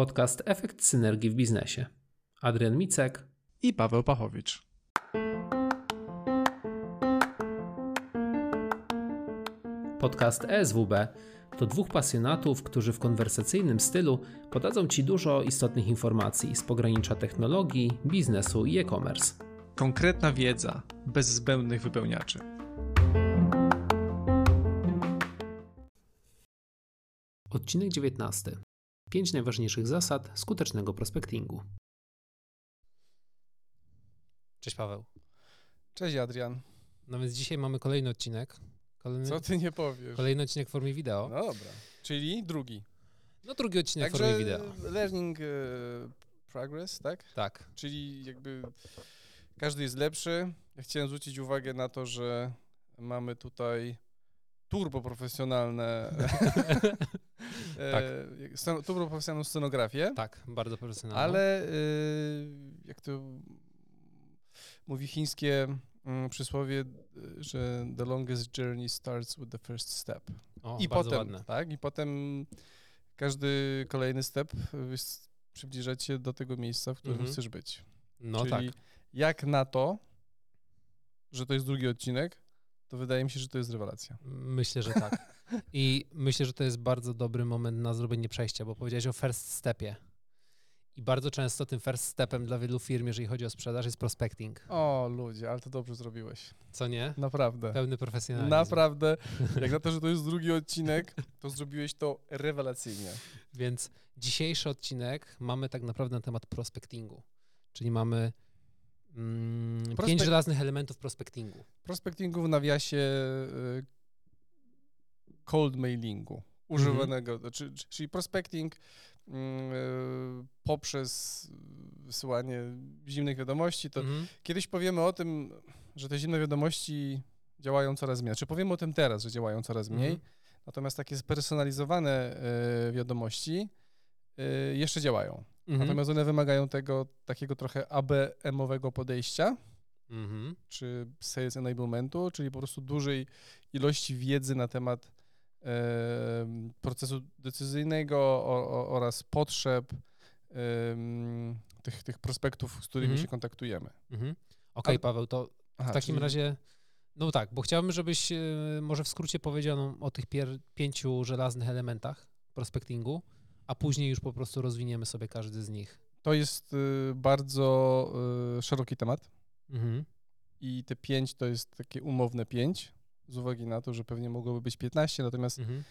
Podcast Efekt Synergii w Biznesie. Adrian Micek i Paweł Pachowicz. Podcast ESWB to dwóch pasjonatów, którzy w konwersacyjnym stylu podadzą Ci dużo istotnych informacji z pogranicza technologii, biznesu i e-commerce. Konkretna wiedza, bez zbędnych wypełniaczy. Odcinek 19. Pięć najważniejszych zasad skutecznego prospectingu. Cześć Paweł. Cześć Adrian. No więc dzisiaj mamy kolejny odcinek. Kolejny, Co ty nie powiesz? Kolejny odcinek w formie wideo. No dobra. Czyli drugi. No drugi odcinek Także w formie wideo. learning uh, progress, tak? Tak. Czyli jakby każdy jest lepszy. Ja chciałem zwrócić uwagę na to, że mamy tutaj turbo profesjonalne tak. e, turbo profesjonalną scenografię. Tak, bardzo profesjonalną. Ale e, jak to mówi chińskie mm, przysłowie, że the longest journey starts with the first step. O, I potem, ładne. tak, i potem każdy kolejny step przybliża cię do tego miejsca, w którym mhm. chcesz być. No Czyli tak. jak na to, że to jest drugi odcinek, to wydaje mi się, że to jest rewelacja. Myślę, że tak. I myślę, że to jest bardzo dobry moment na zrobienie przejścia, bo powiedziałeś o first stepie. I bardzo często tym first stepem dla wielu firm, jeżeli chodzi o sprzedaż, jest prospecting. O, ludzie, ale to dobrze zrobiłeś. Co nie? Naprawdę. Pełny profesjonalizm. Naprawdę. Jak na to, że to jest drugi odcinek, to zrobiłeś to rewelacyjnie. Więc dzisiejszy odcinek mamy tak naprawdę na temat prospectingu. Czyli mamy mm, Prospek pięć żelaznych elementów prospectingu. Prospectingu w nawiasie y, cold mailingu używanego, mhm. czyli, czyli prospecting yy, poprzez wysyłanie zimnych wiadomości, to mhm. kiedyś powiemy o tym, że te zimne wiadomości działają coraz mniej. Czy powiemy o tym teraz, że działają coraz mniej, mhm. natomiast takie spersonalizowane yy, wiadomości yy, jeszcze działają. Mhm. Natomiast one wymagają tego takiego trochę ABM-owego podejścia, mhm. czy sales enablementu, czyli po prostu dużej ilości wiedzy na temat procesu decyzyjnego oraz potrzeb tych, tych prospektów, z którymi mhm. się kontaktujemy. Mhm. Okej, okay, Paweł, to Aha, w takim czyli... razie, no tak, bo chciałbym, żebyś e, może w skrócie powiedział o tych pięciu żelaznych elementach prospectingu, a później już po prostu rozwiniemy sobie każdy z nich. To jest y, bardzo y, szeroki temat. Mhm. I te pięć to jest takie umowne pięć z uwagi na to, że pewnie mogłoby być 15, natomiast mhm.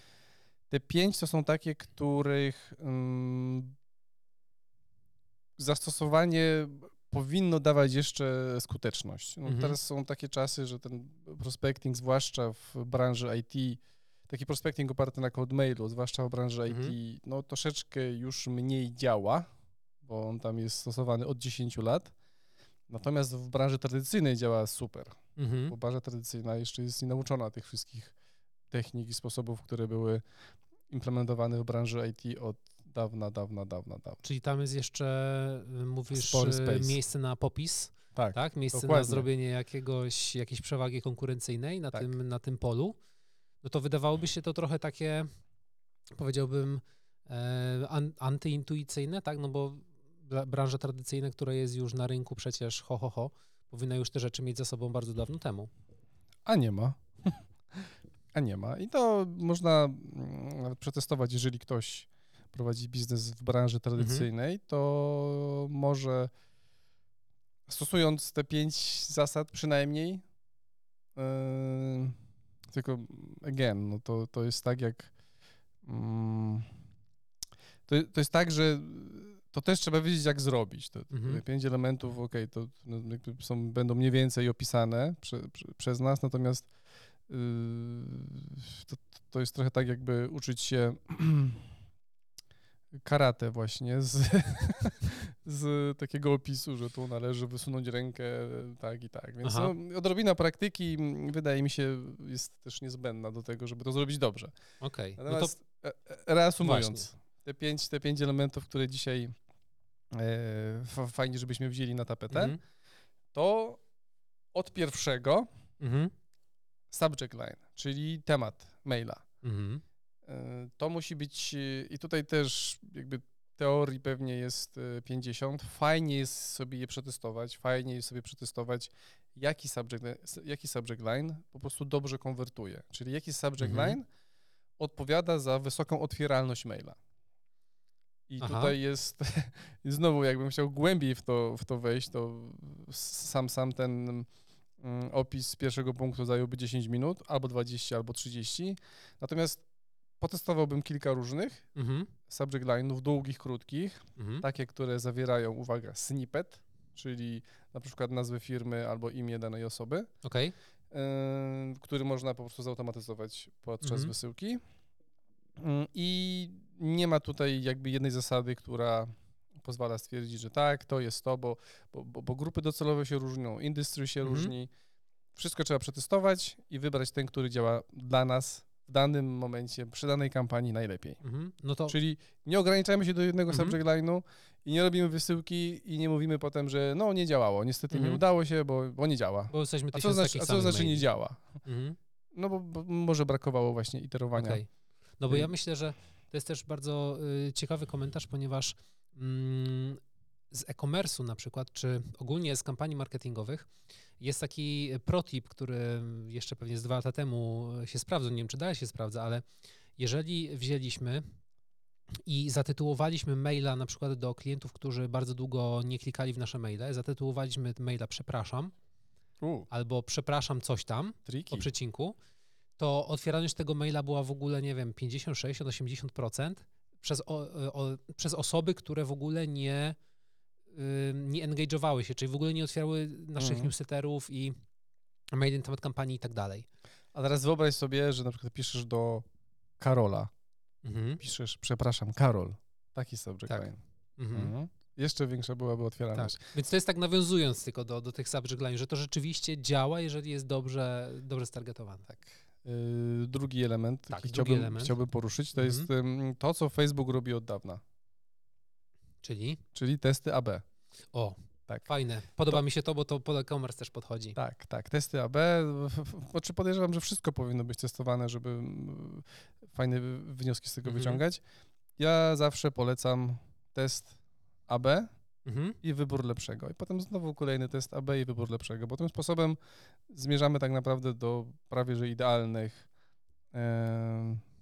te 5 to są takie, których um, zastosowanie powinno dawać jeszcze skuteczność. No, mhm. Teraz są takie czasy, że ten prospecting, zwłaszcza w branży IT, taki prospecting oparty na code mailu, zwłaszcza w branży mhm. IT, no troszeczkę już mniej działa, bo on tam jest stosowany od 10 lat. Natomiast w branży tradycyjnej działa super, mhm. bo branża tradycyjna jeszcze jest nienauczona tych wszystkich technik i sposobów, które były implementowane w branży IT od dawna, dawna, dawna, dawna. Czyli tam jest jeszcze, mówisz, miejsce na popis, tak, tak? Miejsce dokładnie. na zrobienie jakiegoś, jakiejś przewagi konkurencyjnej na, tak. tym, na tym polu. No to wydawałoby się to trochę takie, powiedziałbym, e, antyintuicyjne, tak? No bo branża tradycyjna, która jest już na rynku przecież ho, ho, ho, powinna już te rzeczy mieć za sobą bardzo dawno temu. A nie ma. A nie ma. I to można mm, nawet przetestować, jeżeli ktoś prowadzi biznes w branży tradycyjnej, mhm. to może stosując te pięć zasad przynajmniej, yy, tylko again, no to, to jest tak jak yy, to, to jest tak, że to też trzeba wiedzieć, jak zrobić. To, mhm. Pięć elementów, ok, to no, są, będą mniej więcej opisane prze, prze, przez nas, natomiast yy, to, to jest trochę tak, jakby uczyć się karate właśnie z, z takiego opisu, że tu należy wysunąć rękę tak i tak. Więc no, odrobina praktyki wydaje mi się jest też niezbędna do tego, żeby to zrobić dobrze. Okej. Okay. Natomiast no to... E, e, reasumując, Właśnie te pięć, te pięć elementów, które dzisiaj e, fajnie, żebyśmy wzięli na tapetę, mhm. to od pierwszego mhm. subject line, czyli temat maila. Mhm. E, to musi być, i tutaj też jakby teorii pewnie jest y, 50. Fajnie jest sobie je przetestować, fajnie jest sobie przetestować, jaki subject, jaki subject line po prostu dobrze konwertuje. Czyli jaki subject Mhm. line odpowiada za wysoką otwieralność maila. I Aha. tutaj jest, znowu jakbym chciał głębiej w to, w to wejść, to sam, sam ten mm, opis z pierwszego punktu zająłby 10 minut, albo 20, albo 30. Natomiast potestowałbym kilka różnych Mhm. subject line'ów, długich, krótkich, Mhm. takie, które zawierają, uwaga, snippet, czyli na przykład nazwę firmy albo imię danej osoby, Okej. yy, który można po prostu zautomatyzować podczas Mhm. wysyłki. Yy, I nie ma tutaj jakby jednej zasady, która pozwala stwierdzić, że tak, to jest to, bo, bo, bo, grupy docelowe się różnią, industry się Mhm. różni. Wszystko trzeba przetestować i wybrać ten, który działa dla nas w danym momencie, przy danej kampanii najlepiej. Mhm. No to Czyli nie ograniczamy się do jednego Mhm. subject line'u i nie robimy wysyłki i nie mówimy potem, że no nie działało, niestety nie Mhm. udało się, bo, bo nie działa. bo jesteśmy A co znaczy, a co znaczy nie działa? Mhm. No bo, bo może brakowało właśnie iterowania. Okej. No bo ja myślę, że to jest też bardzo y, ciekawy komentarz, ponieważ mm, z e-commerce'u na przykład, czy ogólnie z kampanii marketingowych jest taki protip, który jeszcze pewnie z dwa lata temu się sprawdzał, nie wiem czy dalej się sprawdza, ale jeżeli wzięliśmy i zatytułowaliśmy maila na przykład do klientów, którzy bardzo długo nie klikali w nasze maile, zatytułowaliśmy maila przepraszam U, albo przepraszam coś tam, triki. po przecinku, to otwieralność tego maila była w ogóle, nie wiem, 50, 60, 80% przez, o, o, przez osoby, które w ogóle nie, y, nie engage'owały się, czyli w ogóle nie otwierały naszych Mhm. newsletterów i maili na temat kampanii i tak dalej. A teraz wyobraź sobie, że na przykład piszesz do Karola. Mhm. Piszesz, przepraszam, Karol. Taki subject Tak. line. Mhm. Mhm. Jeszcze większa byłaby Tak. otwieralność. Więc to jest tak nawiązując tylko do, do tych subject line, że to rzeczywiście działa, jeżeli jest dobrze, dobrze stargetowane. Tak. Y, drugi element, Tak, jaki drugi chciałbym, element. chciałbym poruszyć, to Mhm. jest to, co Facebook robi od dawna, Czyli, czyli testy AB. o, Tak. fajne. Podoba mi się to, bo to pod e-commerce też podchodzi. Tak, tak, testy AB. Znaczy podejrzewam, że wszystko powinno być testowane, żeby fajne wnioski z tego Mhm. wyciągać. Ja zawsze polecam test AB Mhm. i wybór lepszego. I potem znowu kolejny test AB i wybór lepszego, bo tym sposobem zmierzamy tak naprawdę do prawie że idealnych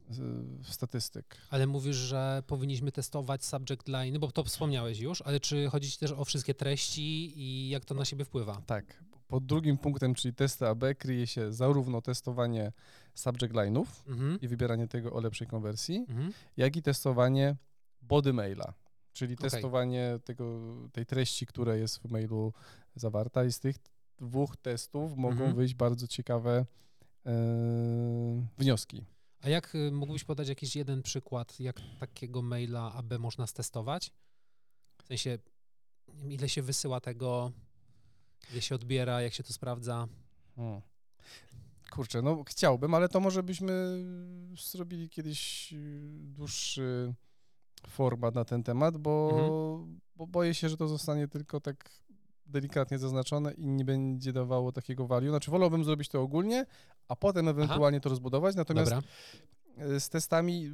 z- statystyk. Ale mówisz, że powinniśmy testować subject line, bo to wspomniałeś już, ale czy chodzi ci też o wszystkie treści i jak to na siebie wpływa? Tak. Pod drugim punktem, czyli testy AB, kryje się zarówno testowanie subject line'ów Mhm. i wybieranie tego o lepszej konwersji, Mhm. jak i testowanie body maila, czyli Okej. testowanie tego, tej treści, która jest w mailu zawarta i z tych dwóch testów mogą Mhm. wyjść bardzo ciekawe e, wnioski. A jak y, mógłbyś podać jakiś jeden przykład, jak takiego maila AB można stestować? W sensie, ile się wysyła tego, ile się odbiera, jak się to sprawdza? Hmm. Kurczę, no chciałbym, ale to może byśmy zrobili kiedyś y, dłuższy format na ten temat, bo, Mhm. bo boję się, że to zostanie tylko tak delikatnie zaznaczone i nie będzie dawało takiego value. Znaczy wolałbym zrobić to ogólnie, a potem ewentualnie to rozbudować, natomiast Dobra. y, z testami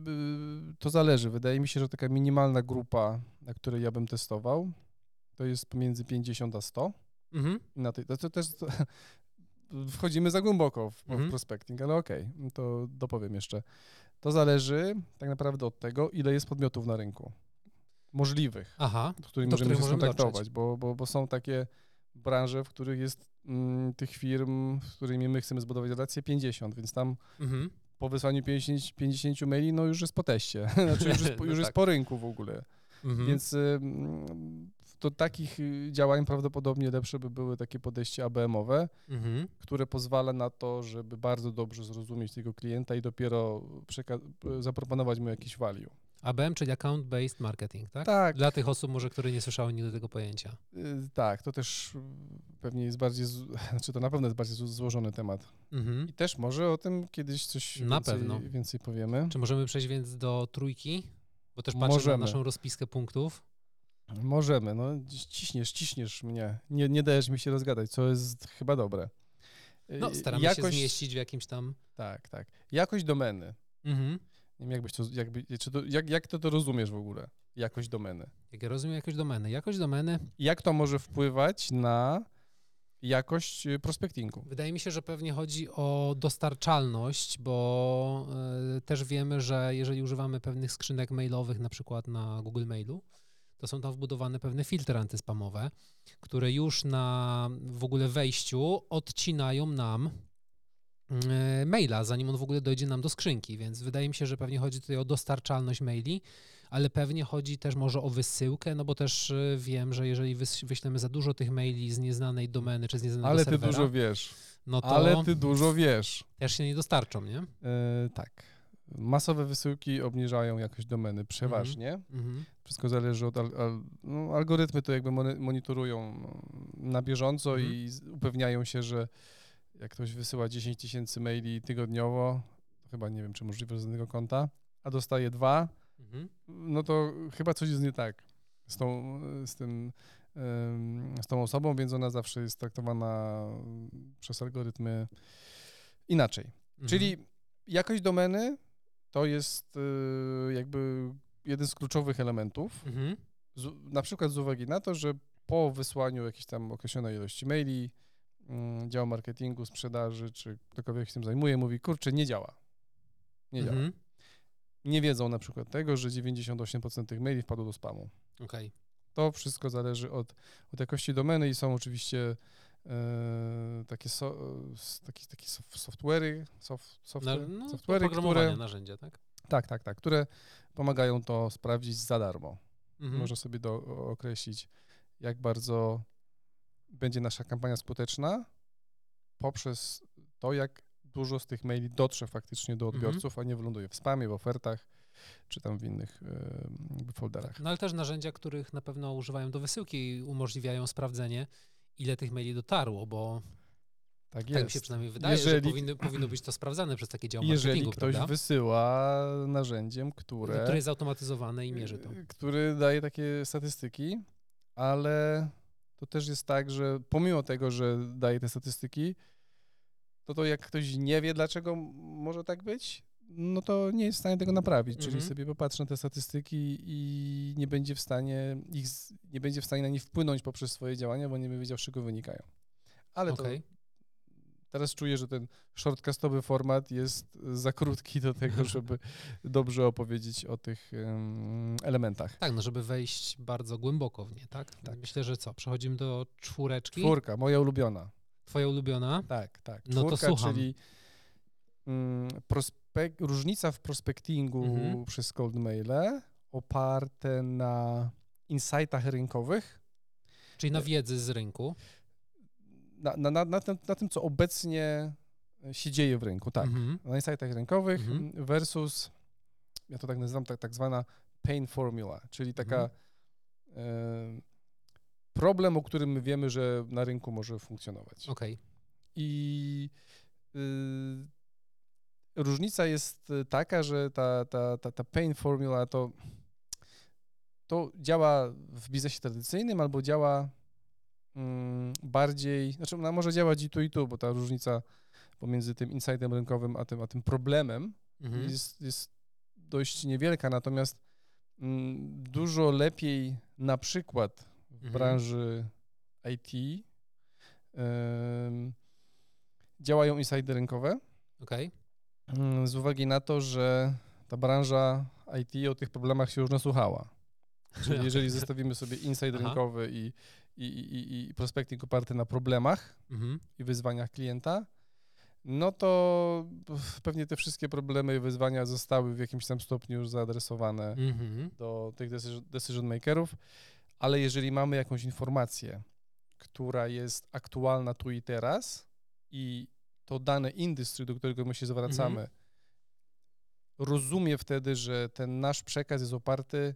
y, to zależy. Wydaje mi się, że taka minimalna grupa, na której ja bym testował, to jest pomiędzy 50 a 100. Mhm. Na tej, to, to też to, wchodzimy za głęboko w, Mhm. w prospecting, ale okej, to dopowiem jeszcze. To zależy tak naprawdę od tego, ile jest podmiotów na rynku. Możliwych, Aha, z którymi możemy się których możemy skontaktować, bo, bo, bo są takie branże, w których jest mm, tych firm, z którymi my chcemy zbudować relacje 50, więc tam mhm. po wysłaniu 50, 50 maili, no już jest po teście, znaczy już, jest, No już jest tak. po rynku w ogóle. Mhm. Więc do takich y, działań prawdopodobnie lepsze by były takie podejście ABM-owe, Mhm. które pozwala na to, żeby bardzo dobrze zrozumieć tego klienta i dopiero zaproponować mu jakiś value. ABM, czyli Account Based Marketing, tak? Tak, Dla tych osób może, które nie słyszały nigdy tego pojęcia. y, tak, to też y, pewnie jest bardziej, znaczy to na pewno jest bardziej zło- złożony temat. Mhm. I też może o tym kiedyś coś Na więcej, pewno. więcej powiemy. Czy możemy przejść więc do trójki? Bo też patrzę Możemy. na naszą rozpiskę punktów. Możemy, no ciśniesz, ciśniesz mnie, nie, nie dajesz mi się rozgadać, co jest chyba dobre. Y, No, staramy się zmieścić w jakimś tam... Tak, tak. Jakość domeny. Mhm. Nie wiem, jakbyś to, jakby, czy to, jak, jak to, to rozumiesz w ogóle? jakość domeny. Jak ja rozumiem jakość domeny. Jakość domeny. Jak to może wpływać na jakość y, prospectingu? Wydaje mi się, że pewnie chodzi o dostarczalność, bo y, też wiemy, że jeżeli używamy pewnych skrzynek mailowych, na przykład na Google Mailu, to są tam wbudowane pewne filtry antyspamowe, które już na w ogóle wejściu odcinają nam y, maila, zanim on w ogóle dojdzie nam do skrzynki, więc wydaje mi się, że pewnie chodzi tutaj o dostarczalność maili, ale pewnie chodzi też może o wysyłkę, no bo też y, wiem, że jeżeli wyślemy za dużo tych maili z nieznanej domeny czy z nieznanego ale serwera... Ale ty dużo wiesz. No to ale ty dużo wiesz. Też się nie dostarczą, nie? Yy, tak. Masowe wysyłki obniżają jakość domeny przeważnie. Mm-hmm. Wszystko zależy od al, al, no, algorytmy to jakby monitorują na bieżąco mm-hmm. i upewniają się, że jak ktoś wysyła 10 tysięcy maili tygodniowo, chyba nie wiem, czy możliwe z jednego konta, a dostaje dwa, Mhm. no to chyba coś jest nie tak z tą, z tym, z tą osobą, więc ona zawsze jest traktowana przez algorytmy inaczej. Mhm. Czyli jakość domeny to jest y, jakby jeden z kluczowych elementów, mhm. z, na przykład z uwagi na to, że po wysłaniu jakiejś tam określonej ilości maili, mm, dział marketingu, sprzedaży, czy ktokolwiek się tym zajmuje, mówi, kurczę, nie działa. Nie działa nie wiedzą na przykład tego, że 98% tych maili wpadło do spamu. Okay. To wszystko zależy od, od jakości domeny i są oczywiście e, takie, so, takie, takie software'y, soft, software, no, software'y które... narzędzia, tak? Tak, tak, tak, które pomagają to sprawdzić za darmo. Mhm. Można sobie do, określić, jak bardzo będzie nasza kampania skuteczna poprzez to, jak dużo z tych maili dotrze faktycznie do mhm. odbiorców, mhm. a nie wyląduje w spamie, w ofertach czy tam w innych y, folderach. No ale też narzędzia, których na pewno używają do wysyłki, umożliwiają sprawdzenie, ile tych maili dotarło, bo tak, tak mi się przynajmniej wydaje, jeżeli, że powinno, powinno być to sprawdzane przez takie dział Jeżeli ktoś prawda? wysyła narzędziem, które... Które jest zautomatyzowane i mierzy to. Który daje takie statystyki, ale to też jest tak, że pomimo tego, że daje te statystyki, to to jak ktoś nie wie, dlaczego może tak być, no to nie jest w stanie tego naprawić, czyli mhm. sobie popatrzy na te statystyki i nie będzie w stanie ich, nie będzie w stanie na nie wpłynąć poprzez swoje działania, bo nie będzie wiedział, z czego wynikają. Ale okay. to teraz czuję, że ten shortcastowy format jest za krótki do tego, żeby dobrze opowiedzieć o tych um, elementach. Tak, no żeby wejść bardzo głęboko w nie, tak? tak? Myślę, że co, przechodzimy do czwóreczki. Czwórka, moja ulubiona. Twoja ulubiona? Tak, tak. Czwórka, no to słucham. czyli mm, prospek- różnica w prospectingu mhm. przez cold maile oparte na insightach rynkowych. Czyli na wiedzy z rynku. Na, na, na, na, tym, na tym, co obecnie się dzieje w rynku, tak. Mhm. Na insightach rynkowych mhm. versus, ja to tak nazywam, tak, tak zwana pain formula, czyli taka mhm. y, problem, o którym my wiemy, że na rynku może funkcjonować. Okay. I y, różnica jest taka, że ta, ta, ta, ta pain formula to, to działa w biznesie tradycyjnym albo działa mm, bardziej, znaczy ona może działać i tu i tu, bo ta różnica pomiędzy tym insightem rynkowym a tym, a tym problemem mhm. jest, jest dość niewielka, natomiast mm, dużo lepiej na przykład mhm. branży IT działają insidy rynkowe. Okay. Mm, z uwagi na to, że ta branża IT o tych problemach się już nasłuchała. Czyli jeżeli zestawimy sobie insight rynkowy i, i, i, i prospecting oparty na problemach mhm. i wyzwaniach klienta, no to pewnie te wszystkie problemy i wyzwania zostały w jakimś tam stopniu już zaadresowane mhm. do tych decision makerów ale jeżeli mamy jakąś informację, która jest aktualna tu i teraz i to dane industry, do którego my się zwracamy, mhm. rozumie wtedy, że ten nasz przekaz jest oparty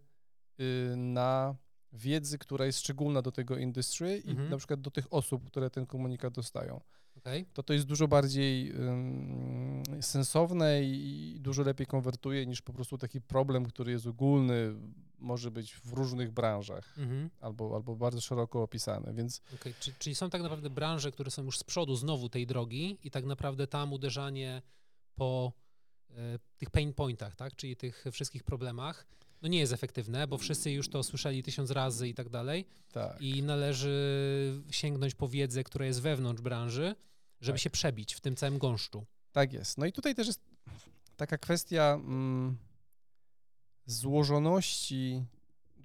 y, na wiedzy, która jest szczególna do tego industry mhm. i na przykład do tych osób, które ten komunikat dostają. Okay. To to jest dużo bardziej um, sensowne i dużo lepiej konwertuje niż po prostu taki problem, który jest ogólny, może być w różnych branżach mhm. albo, albo bardzo szeroko opisane, więc... Okay. Czyli, czyli są tak naprawdę branże, które są już z przodu znowu tej drogi i tak naprawdę tam uderzanie po e, tych pain pointach, tak, czyli tych wszystkich problemach no nie jest efektywne, bo wszyscy już to słyszeli tysiąc razy i tak dalej. Tak. I należy sięgnąć po wiedzę, która jest wewnątrz branży, żeby Tak. się przebić w tym całym gąszczu. Tak jest. No i tutaj też jest taka kwestia mm, złożoności,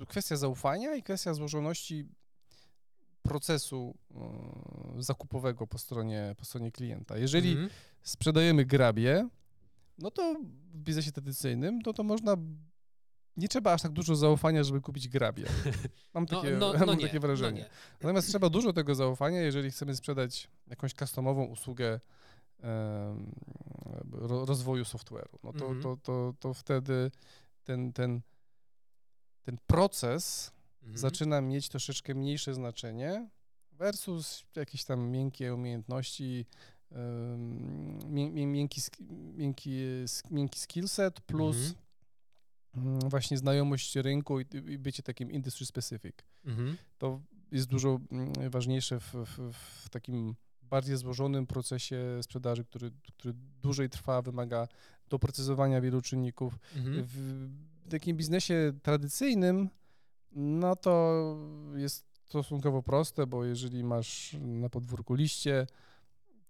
kwestia zaufania i kwestia złożoności procesu y, zakupowego po stronie, po stronie klienta. Jeżeli Mhm. sprzedajemy grabie, no to w biznesie tradycyjnym, no to można, nie trzeba aż tak dużo zaufania, żeby kupić grabie. Mam No, takie, no, no mam nie, takie wrażenie. No nie. Natomiast trzeba dużo tego zaufania, jeżeli chcemy sprzedać jakąś customową usługę ro, rozwoju software'u. No to, Mhm. to, to, to wtedy ten, ten, ten proces Mhm. zaczyna mieć troszeczkę mniejsze znaczenie versus jakieś tam miękkie umiejętności, mię, mię, miękki, miękki, miękki skillset plus Mhm. mm, właśnie znajomość rynku i, i bycie takim industry specific Mhm. to jest dużo mm, ważniejsze w, w, w takim bardziej złożonym procesie sprzedaży, który, który dłużej trwa, wymaga doprecyzowania wielu czynników. Mhm. W takim biznesie tradycyjnym, no to jest stosunkowo proste, bo jeżeli masz na podwórku liście,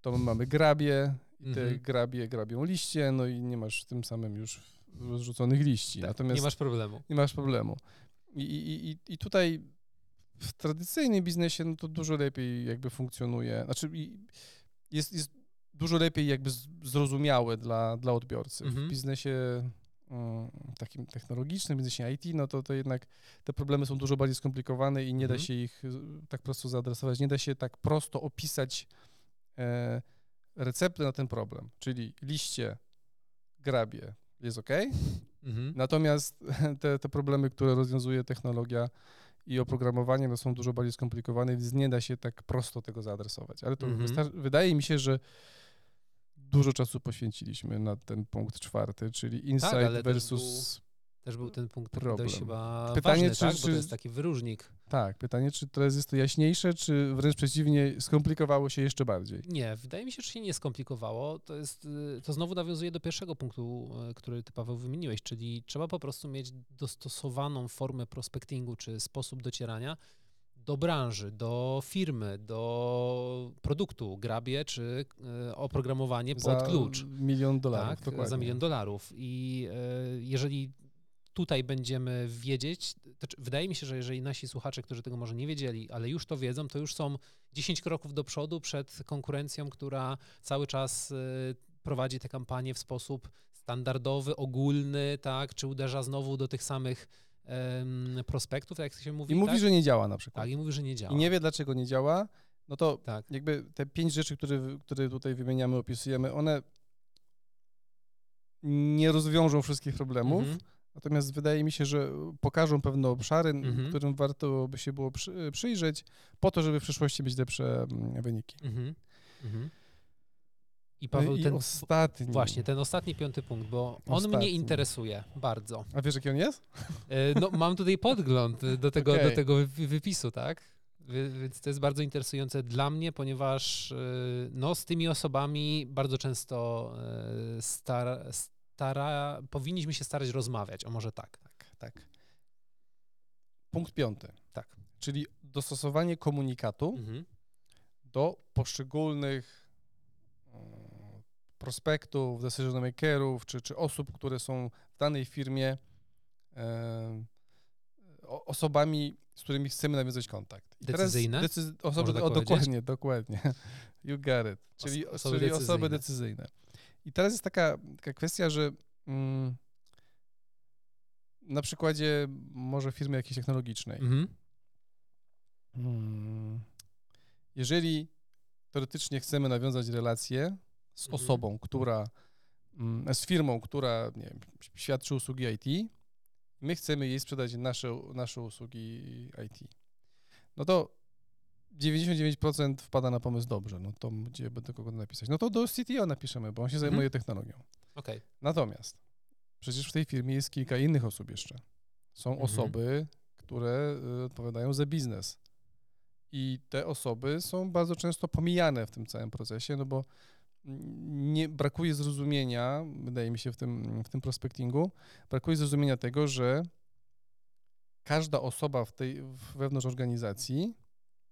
to my mamy grabie i te Mhm. grabie grabią liście, no i nie masz tym samym już rozrzuconych liści. Tak, Natomiast nie masz problemu. nie masz problemu. I, i, I tutaj w tradycyjnym biznesie no to dużo lepiej jakby funkcjonuje, znaczy jest, jest dużo lepiej jakby zrozumiałe dla, dla odbiorcy. Mhm. W biznesie mm, takim technologicznym, biznesie IT, no to, to jednak te problemy są dużo bardziej skomplikowane i nie da Mhm. się ich y, tak prosto zaadresować, nie da się tak prosto opisać e, recepty na ten problem, czyli liście, grabie jest ok, Mhm. Natomiast te, te problemy, które rozwiązuje technologia i oprogramowanie, no są dużo bardziej skomplikowane, więc nie da się tak prosto tego zaadresować. Ale to Mhm. wydaje mi się, że dużo czasu poświęciliśmy na ten punkt czwarty, czyli insight Tak, ale też versus... Też był ten punkt taki Problem. dość chyba Pytanie, ważny, czy- tak? Bo czy- to jest taki wyróżnik. Tak, pytanie, czy teraz jest to jaśniejsze, czy wręcz przeciwnie, skomplikowało się jeszcze bardziej? Nie, wydaje mi się, że się nie skomplikowało. To jest, to znowu nawiązuje do pierwszego punktu, y, który ty, Paweł, wymieniłeś, czyli trzeba po prostu mieć dostosowaną formę prospectingu, czy sposób docierania do branży, do firmy, do produktu, grabie, czy y, oprogramowanie pod Za klucz. milion dolarów, tak, dokładnie. za milion dolarów. I y, jeżeli tutaj będziemy wiedzieć, wydaje mi się, że jeżeli nasi słuchacze, którzy tego może nie wiedzieli, ale już to wiedzą, to już są 10 kroków do przodu przed konkurencją, która cały czas y, prowadzi te kampanie w sposób standardowy, ogólny, tak, czy uderza znowu do tych samych em, prospektów, jak to się mówi. I mówi, tak? że nie działa na przykład. tak, i mówi, że nie działa. I nie wie, dlaczego nie działa, no to Tak. jakby te pięć rzeczy, które, które tutaj wymieniamy, opisujemy, one nie rozwiążą wszystkich problemów, Mhm. Natomiast wydaje mi się, że pokażą pewne obszary, Mhm. którym warto by się było przy, przyjrzeć, po to, żeby w przyszłości mieć lepsze mm, wyniki. Mhm. Mhm. I No Paweł, I ten, ostatni. właśnie, ten ostatni piąty punkt, bo on mnie interesuje bardzo. A wiesz, jaki on jest? E, No, mam tutaj podgląd do tego, Okej. do tego wy- wypisu, tak? Więc to jest bardzo interesujące dla mnie, ponieważ e, no, z tymi osobami bardzo często e, stara, powinniśmy się starać rozmawiać, o może tak. Tak, tak. Punkt piąty. Tak. Czyli dostosowanie komunikatu Mhm. do poszczególnych e, prospektów, decision makerów, czy, czy osób, które są w danej firmie e, osobami, z którymi chcemy nawiązać kontakt. I Decyzyjne? Teraz decyz- osoby, tak o, dokładnie, dokładnie. You got it. Czyli, Os- osoby czyli osoby decyzyjne. I teraz jest taka, taka kwestia, że mm, na przykładzie może firmy jakiejś technologicznej, Mhm. Mm. Jeżeli teoretycznie chcemy nawiązać relację z Mhm. osobą, która, mm, z firmą, która nie wiem, świadczy usługi IT, my chcemy jej sprzedać nasze, nasze usługi IT, no to 99% wpada na pomysł dobrze, no to gdzie będę kogo napisać? No to do CTO napiszemy, bo on się Mhm. zajmuje technologią. Okej. Natomiast przecież w tej firmie jest kilka innych osób jeszcze. Są Mhm. osoby, które y, odpowiadają za biznes. I te osoby są bardzo często pomijane w tym całym procesie, no bo nie brakuje zrozumienia, wydaje mi się, w tym, w tym prospectingu, brakuje zrozumienia tego, że każda osoba w tej, wewnątrz organizacji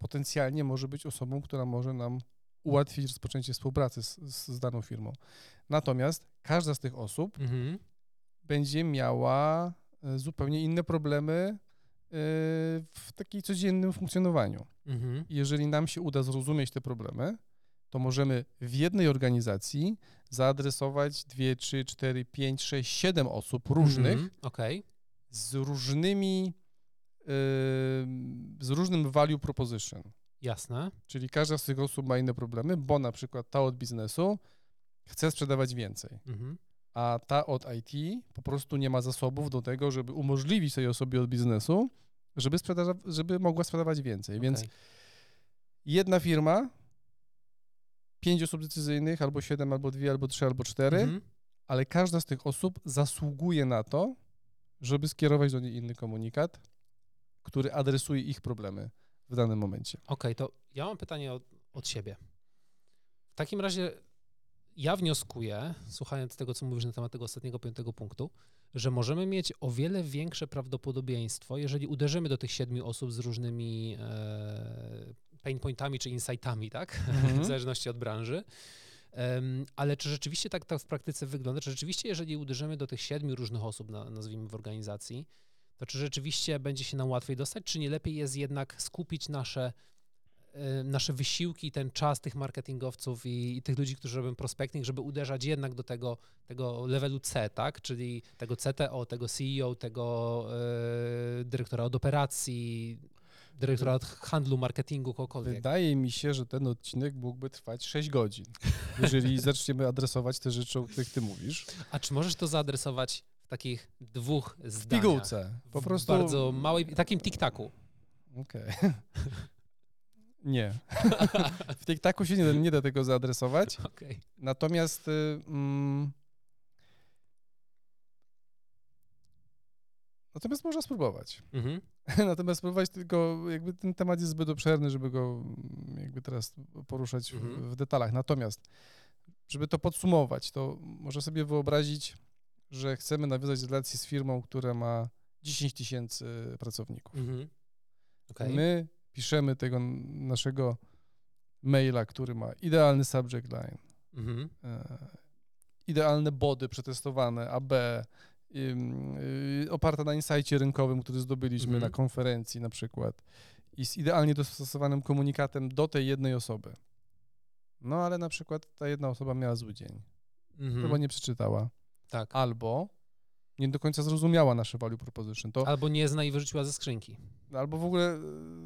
potencjalnie może być osobą, która może nam ułatwić rozpoczęcie współpracy z, z daną firmą. Natomiast każda z tych osób mhm. będzie miała e, zupełnie inne problemy e, w takim codziennym funkcjonowaniu. Mhm. Jeżeli nam się uda zrozumieć te problemy, to możemy w jednej organizacji zaadresować dwie, trzy, cztery, pięć, sześć, siedem osób różnych mm, okay. z różnymi, z różnym value proposition. Jasne. Czyli każda z tych osób ma inne problemy, bo na przykład ta od biznesu chce sprzedawać więcej, -hmm. a ta od IT po prostu nie ma zasobów do tego, żeby umożliwić tej osobie od biznesu, żeby, sprzeda- żeby mogła sprzedawać więcej. Okay. Więc jedna firma pięć osób decyzyjnych, albo siedem, albo dwie, albo trzy, albo cztery, mhm. ale każda z tych osób zasługuje na to, żeby skierować do niej inny komunikat, który adresuje ich problemy w danym momencie. Okej, okay, to ja mam pytanie od, od siebie. W takim razie ja wnioskuję, słuchając tego, co mówisz na temat tego ostatniego piątego punktu, że możemy mieć o wiele większe prawdopodobieństwo, jeżeli uderzymy do tych siedmiu osób z różnymi e, pain pointami czy insightami, tak? Mhm. w zależności od branży. Um, ale czy rzeczywiście tak, tak w praktyce wygląda? Czy rzeczywiście, jeżeli uderzymy do tych siedmiu różnych osób, na, nazwijmy w organizacji, to czy rzeczywiście będzie się nam łatwiej dostać, czy nie lepiej jest jednak skupić nasze, y, nasze wysiłki, ten czas tych marketingowców i, i, tych ludzi, którzy robią prospecting, żeby uderzać jednak do tego, tego levelu C, tak? Czyli tego CTO, tego CEO, tego y, dyrektora od operacji, dyrektorat handlu, marketingu, kogokolwiek. Wydaje mi się, że ten odcinek mógłby trwać 6 godzin, jeżeli zaczniemy adresować te rzeczy, o których ty mówisz. A czy możesz to zaadresować takich dwóch zdaniach? W pigułce. Po prostu... bardzo małej, takim tik-taku. Okej. Okay. Nie. w tik-taku się nie, nie da tego zaadresować. Okay. Natomiast... Y, mm, Natomiast można spróbować. Mhm. Natomiast spróbować tylko, jakby ten temat jest zbyt obszerny, żeby go mm, jakby teraz poruszać mhm. w, w detalach. Natomiast, żeby to podsumować, to można sobie wyobrazić, że chcemy nawiązać relację z firmą, która ma 10 tysięcy pracowników. Mhm. Okay. My piszemy tego naszego maila, który ma idealny subject line, mhm. e, idealne body przetestowane, AB, Y, oparta na insightie rynkowym, który zdobyliśmy mhm. na konferencji na przykład i z idealnie dostosowanym komunikatem do tej jednej osoby. No ale na przykład ta jedna osoba miała zły dzień, mhm. albo nie przeczytała, tak. albo nie do końca zrozumiała nasze value proposition. To, albo nie zna i wyrzuciła ze skrzynki. Albo w ogóle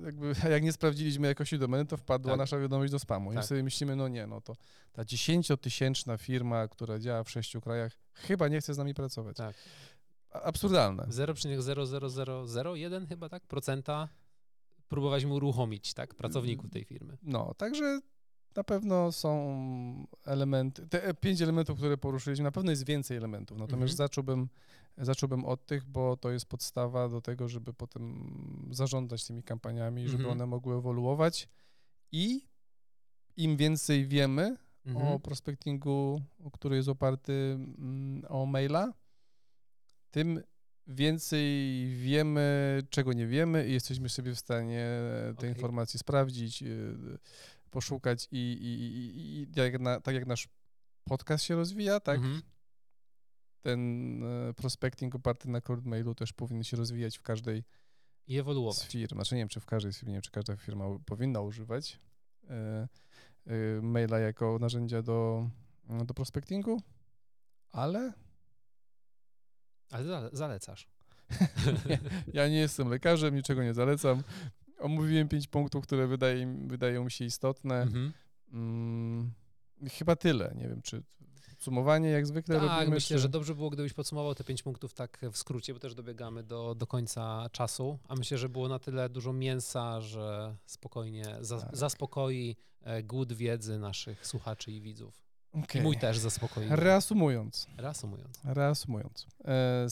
e, jakby jak nie sprawdziliśmy jakości domeny, to wpadła tak. nasza wiadomość do spamu. Tak. I sobie myślimy, no nie, no to ta dziesięciotysięczna firma, która działa w sześciu krajach, chyba nie chce z nami pracować. Tak. Absurdalne. 0,00001 chyba tak procenta próbować mu uruchomić, tak, pracowników tej firmy. No, także na pewno są elementy, te pięć elementów, które poruszyliśmy, na pewno jest więcej elementów, natomiast mhm. zacząłbym, zacząłbym od tych, bo to jest podstawa do tego, żeby potem zarządzać tymi kampaniami, żeby mhm. one mogły ewoluować i im więcej wiemy mhm. o prospectingu, który jest oparty mm, o maila, tym więcej wiemy, czego nie wiemy i jesteśmy sobie w stanie te okay. informacje sprawdzić, y, poszukać i, i, i, i jak na, tak jak nasz podcast się rozwija, tak mhm. ten e, prospecting oparty na cold mailu też powinien się rozwijać w każdej i ewoluować. z firm. Znaczy nie wiem, czy w każdej nie wiem, czy każda firma powinna używać e, e, maila jako narzędzia do, do prospectingu, ale... Ale zalecasz. ja nie jestem lekarzem, niczego nie zalecam omówiłem pięć punktów, które wydaje, wydają mi się istotne. Mhm. Mm, chyba tyle. Nie wiem, czy podsumowanie jak zwykle tak, robimy. myślę, czy... że dobrze było, gdybyś podsumował te pięć punktów tak w skrócie, bo też dobiegamy do, do końca czasu, a myślę, że było na tyle dużo mięsa, że spokojnie za, tak. zaspokoi e, głód wiedzy naszych słuchaczy i widzów. Okay. I mój też zaspokoi. Reasumując. Reasumując. Reasumując. E,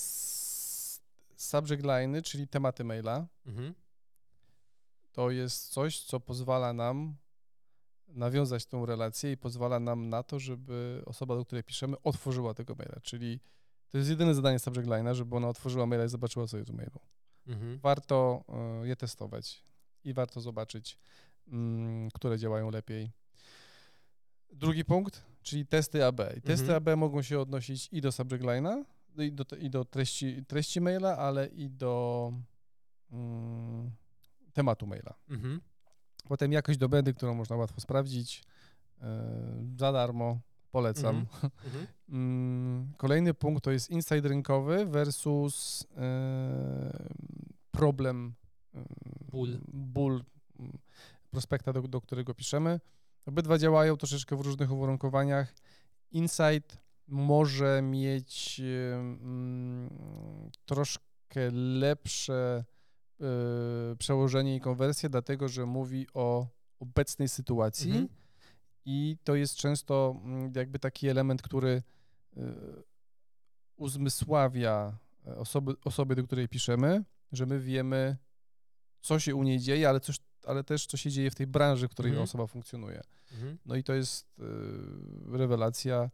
subject line, czyli tematy maila. Mhm to jest coś, co pozwala nam nawiązać tą relację i pozwala nam na to, żeby osoba, do której piszemy, otworzyła tego maila. Czyli to jest jedyne zadanie subject line'a, żeby ona otworzyła maila i zobaczyła, co jest w mailu. mhm. warto e, je testować i warto zobaczyć, mm, które działają lepiej. Drugi punkt, czyli testy AB. I testy mhm. AB mogą się odnosić i do subject line'a, i do, i do treści, treści maila, ale i do mm, tematu maila. Mhm. Potem jakość dobędy, którą można łatwo sprawdzić yy, za darmo, polecam. Mhm. mhm. Mm, kolejny punkt to jest insight rynkowy versus yy, problem, yy, ból, ból prospekta, do, do którego piszemy. Obydwa działają troszeczkę w różnych uwarunkowaniach. Insight może mieć mm, troszkę lepsze przełożenie i konwersję, dlatego że mówi o obecnej sytuacji mhm. i to jest często mm, jakby taki element, który y, uzmysławia osoby, osoby, do której piszemy, że my wiemy, co się u niej dzieje, ale, coś, ale też co się dzieje w tej branży, w której mhm. osoba funkcjonuje. Mhm. No i to jest y, rewelacja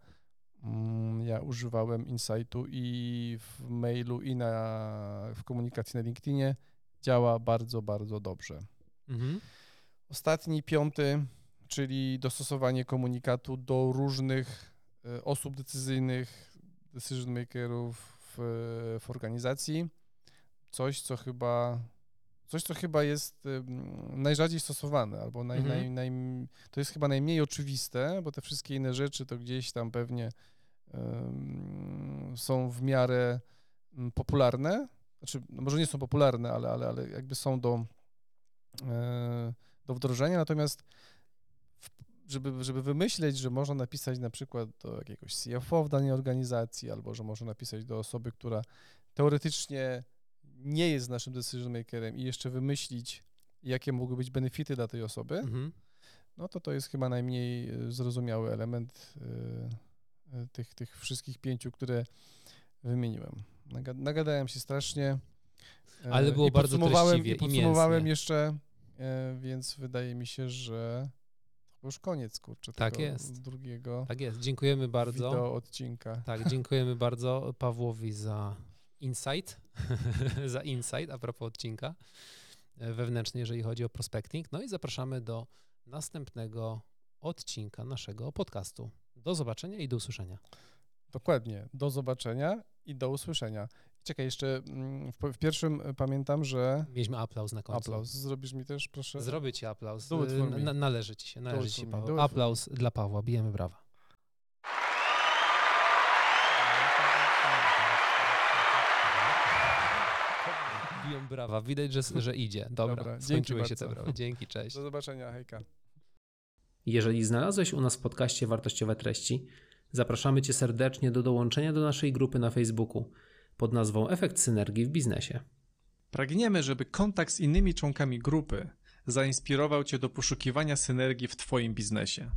Mm, ja używałem Insightu i w mailu, i na, w komunikacji na LinkedInie. Działa bardzo, bardzo dobrze. Mhm. Ostatni, piąty, czyli dostosowanie komunikatu do różnych e, osób decyzyjnych, decision makerów w, w organizacji. Coś, co chyba coś, co chyba jest najrzadziej stosowane, albo naj, mhm. naj, naj, to jest chyba najmniej oczywiste, bo te wszystkie inne rzeczy to gdzieś tam pewnie um, są w miarę popularne. Znaczy, no może nie są popularne, ale, ale, ale jakby są do, e, do wdrożenia, natomiast żeby, żeby wymyśleć, że można napisać na przykład do jakiegoś CFO w danej organizacji, albo że można napisać do osoby, która teoretycznie nie jest naszym decision makerem i jeszcze wymyślić, jakie mogły być benefity dla tej osoby, mhm. no to to jest chyba najmniej e, zrozumiały element e, tych, tych wszystkich pięciu, które wymieniłem. Nagadałem się strasznie. Ale było I bardzo podsumowałem, i podsumowałem jeszcze, więc wydaje mi się, że już koniec, kurczę, tak jest. drugiego. Tak jest. Dziękujemy bardzo. Wideo odcinka. Tak, dziękujemy bardzo Pawłowi za insight, za insight a propos odcinka e, wewnętrznie, jeżeli chodzi o prospecting. No i zapraszamy do następnego odcinka naszego podcastu. Do zobaczenia i do usłyszenia. Dokładnie. Do zobaczenia i do usłyszenia. Czekaj, jeszcze mm, w, w, pierwszym e, pamiętam, że... Mieliśmy aplauz na końcu. Aplauz. Zrobisz mi też, proszę? Zrobię ci aplauz. Na, należy ci się, należy ci się, Paweł. Aplauz dla Pawła. Bijemy brawa. biją brawa. Widać, że, że idzie. Dobra, Dobra skończyły się te brawa. Dzięki, cześć. Do zobaczenia, hejka. Jeżeli znalazłeś u nas w podcaście wartościowe treści, zapraszamy Cię serdecznie do dołączenia do naszej grupy na Facebooku pod nazwą Efekt Synergii w Biznesie. Pragniemy, żeby kontakt z innymi członkami grupy zainspirował Cię do poszukiwania synergii w Twoim biznesie.